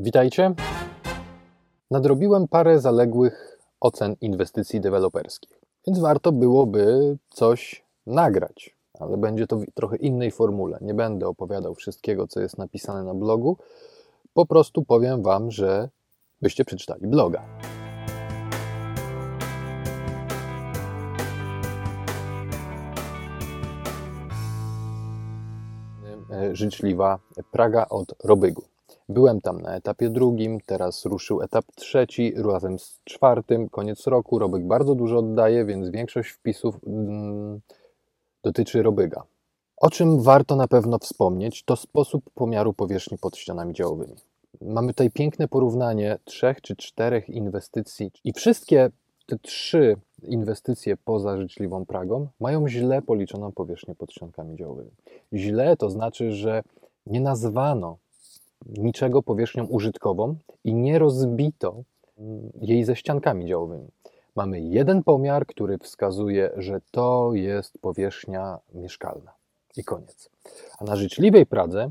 Witajcie. Nadrobiłem parę zaległych ocen inwestycji deweloperskich, więc warto byłoby coś nagrać, ale będzie to w trochę innej formule. Nie będę opowiadał wszystkiego, co jest napisane na blogu. Po prostu powiem Wam, że byście przeczytali bloga. Życzliwa Praga od Robygu. Byłem tam na etapie drugim, teraz ruszył etap trzeci, razem z czwartym, koniec roku. Robyg bardzo dużo oddaje, więc większość wpisów mm, dotyczy Robyga. O czym warto na pewno wspomnieć, to sposób pomiaru powierzchni pod ścianami działowymi. Mamy tutaj piękne porównanie trzech czy czterech inwestycji i wszystkie te trzy inwestycje poza życzliwą Pragą mają źle policzoną powierzchnię pod ściankami działowymi. Źle to znaczy, że nie nazwano niczego powierzchnią użytkową i nie rozbito jej ze ściankami działowymi. Mamy jeden pomiar, który wskazuje, że to jest powierzchnia mieszkalna. I koniec. A na życzliwej Pradze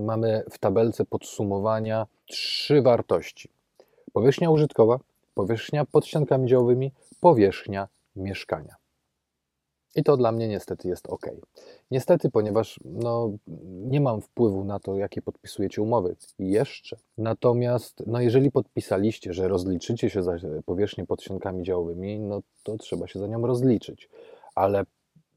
mamy w tabelce podsumowania trzy wartości: powierzchnia użytkowa, powierzchnia pod ściankami działowymi, powierzchnia mieszkania. I to dla mnie niestety jest ok. Niestety, ponieważ no, nie mam wpływu na to, jakie podpisujecie umowy jeszcze. Natomiast no, jeżeli podpisaliście, że rozliczycie się za powierzchnię pod ściankami działowymi, no to trzeba się za nią rozliczyć. Ale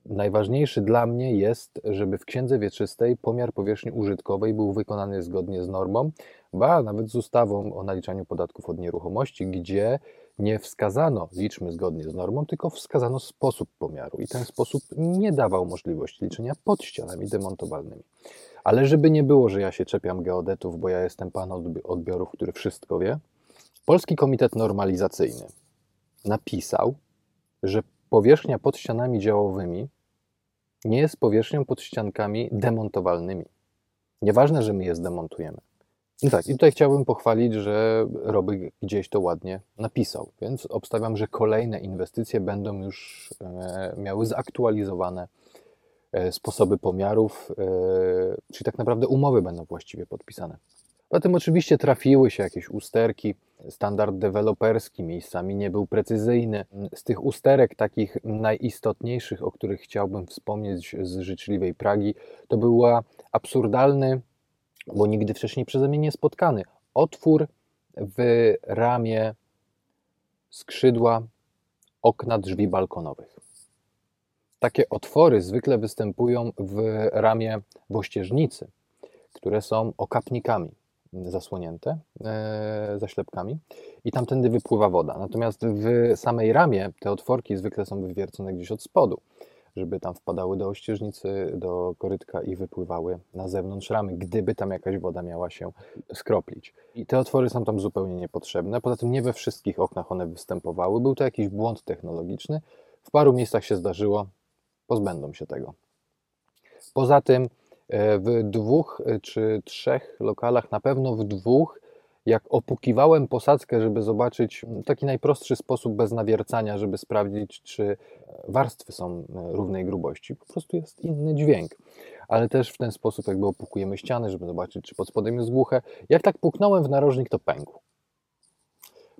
najważniejszy dla mnie jest, żeby w księdze wieczystej pomiar powierzchni użytkowej był wykonany zgodnie z normą, ba nawet z ustawą o naliczaniu podatków od nieruchomości, gdzie nie wskazano liczmy zgodnie z normą, tylko wskazano sposób pomiaru i ten sposób nie dawał możliwości liczenia pod ścianami demontowalnymi. Ale żeby nie było, że ja się czepiam geodetów, bo ja jestem pan odbiorów, który wszystko wie, Polski Komitet Normalizacyjny napisał, że powierzchnia pod ścianami działowymi nie jest powierzchnią pod ściankami demontowalnymi. Nieważne, że my je zdemontujemy. Tak, i tutaj chciałbym pochwalić, że Roby gdzieś to ładnie napisał, więc obstawiam, że kolejne inwestycje będą już e, miały zaktualizowane e, sposoby pomiarów, e, czyli tak naprawdę umowy będą właściwie podpisane. Potem oczywiście trafiły się jakieś usterki, standard deweloperski miejscami nie był precyzyjny. Z tych usterek takich najistotniejszych, o których chciałbym wspomnieć z życzliwej Pragi, to była absurdalny bo nigdy wcześniej przeze mnie nie spotkany. Otwór w ramie skrzydła okna drzwi balkonowych. Takie otwory zwykle występują w ramię wościeżnicy, które są okapnikami zasłonięte, e, zaślepkami i tamtędy wypływa woda. Natomiast w samej ramie te otworki zwykle są wywiercone gdzieś od spodu żeby tam wpadały do ościeżnicy, do korytka i wypływały na zewnątrz ramy, gdyby tam jakaś woda miała się skroplić. I te otwory są tam zupełnie niepotrzebne. Poza tym nie we wszystkich oknach one występowały. Był to jakiś błąd technologiczny. W paru miejscach się zdarzyło, pozbędą się tego. Poza tym e, w dwóch e, czy trzech lokalach, na pewno w dwóch, jak opukiwałem posadzkę, żeby zobaczyć taki najprostszy sposób bez nawiercania, żeby sprawdzić, czy warstwy są e, równej grubości, po prostu jest inny dźwięk. Ale też w ten sposób jakby opukujemy ściany, żeby zobaczyć, czy pod spodem jest głuche. Jak tak puknąłem w narożnik, to pękł.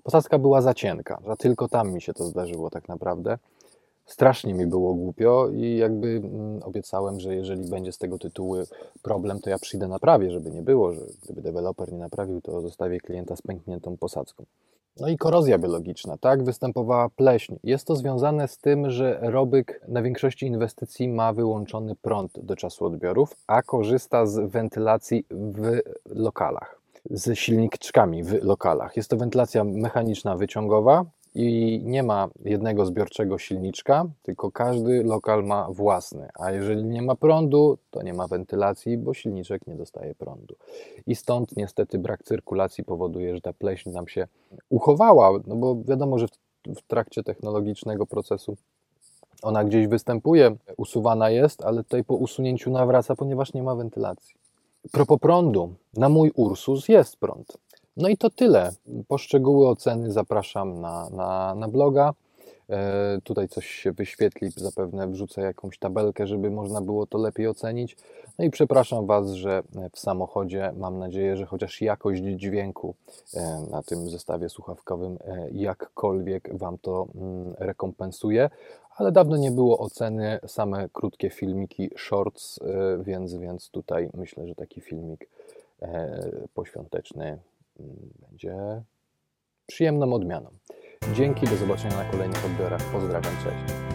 Posadzka była za cienka, że tylko tam mi się to zdarzyło tak naprawdę. Strasznie mi było głupio i jakby mm, obiecałem, że jeżeli będzie z tego tytułu problem, to ja przyjdę naprawię, żeby nie było, że gdyby deweloper nie naprawił, to zostawię klienta z pękniętą posadzką. No i korozja biologiczna, tak? Występowała pleśń. Jest to związane z tym, że Robyk na większości inwestycji ma wyłączony prąd do czasu odbiorów, a korzysta z wentylacji w lokalach, z silniczkami w lokalach. Jest to wentylacja mechaniczna wyciągowa, i nie ma jednego zbiorczego silniczka, tylko każdy lokal ma własny. A jeżeli nie ma prądu, to nie ma wentylacji, bo silniczek nie dostaje prądu. I stąd niestety brak cyrkulacji powoduje, że ta pleśń nam się uchowała, no bo wiadomo, że w, trakcie technologicznego procesu ona gdzieś występuje, usuwana jest, ale tutaj po usunięciu nawraca, ponieważ nie ma wentylacji. Propos prądu, na mój Ursus jest prąd. No i to tyle. Poszczegóły oceny zapraszam na, na, na bloga. E, Tutaj coś się wyświetli, zapewne wrzucę jakąś tabelkę, żeby można było to lepiej ocenić. No i przepraszam Was, że w samochodzie mam nadzieję, że chociaż jakość dźwięku e, na tym zestawie słuchawkowym e, jakkolwiek Wam to mm, rekompensuje. Ale dawno nie było oceny, same krótkie filmiki, shorts, więc, więc tutaj myślę, że taki filmik poświąteczny będzie przyjemną odmianą. Dzięki, do zobaczenia na kolejnych odbiorach. Pozdrawiam, cześć.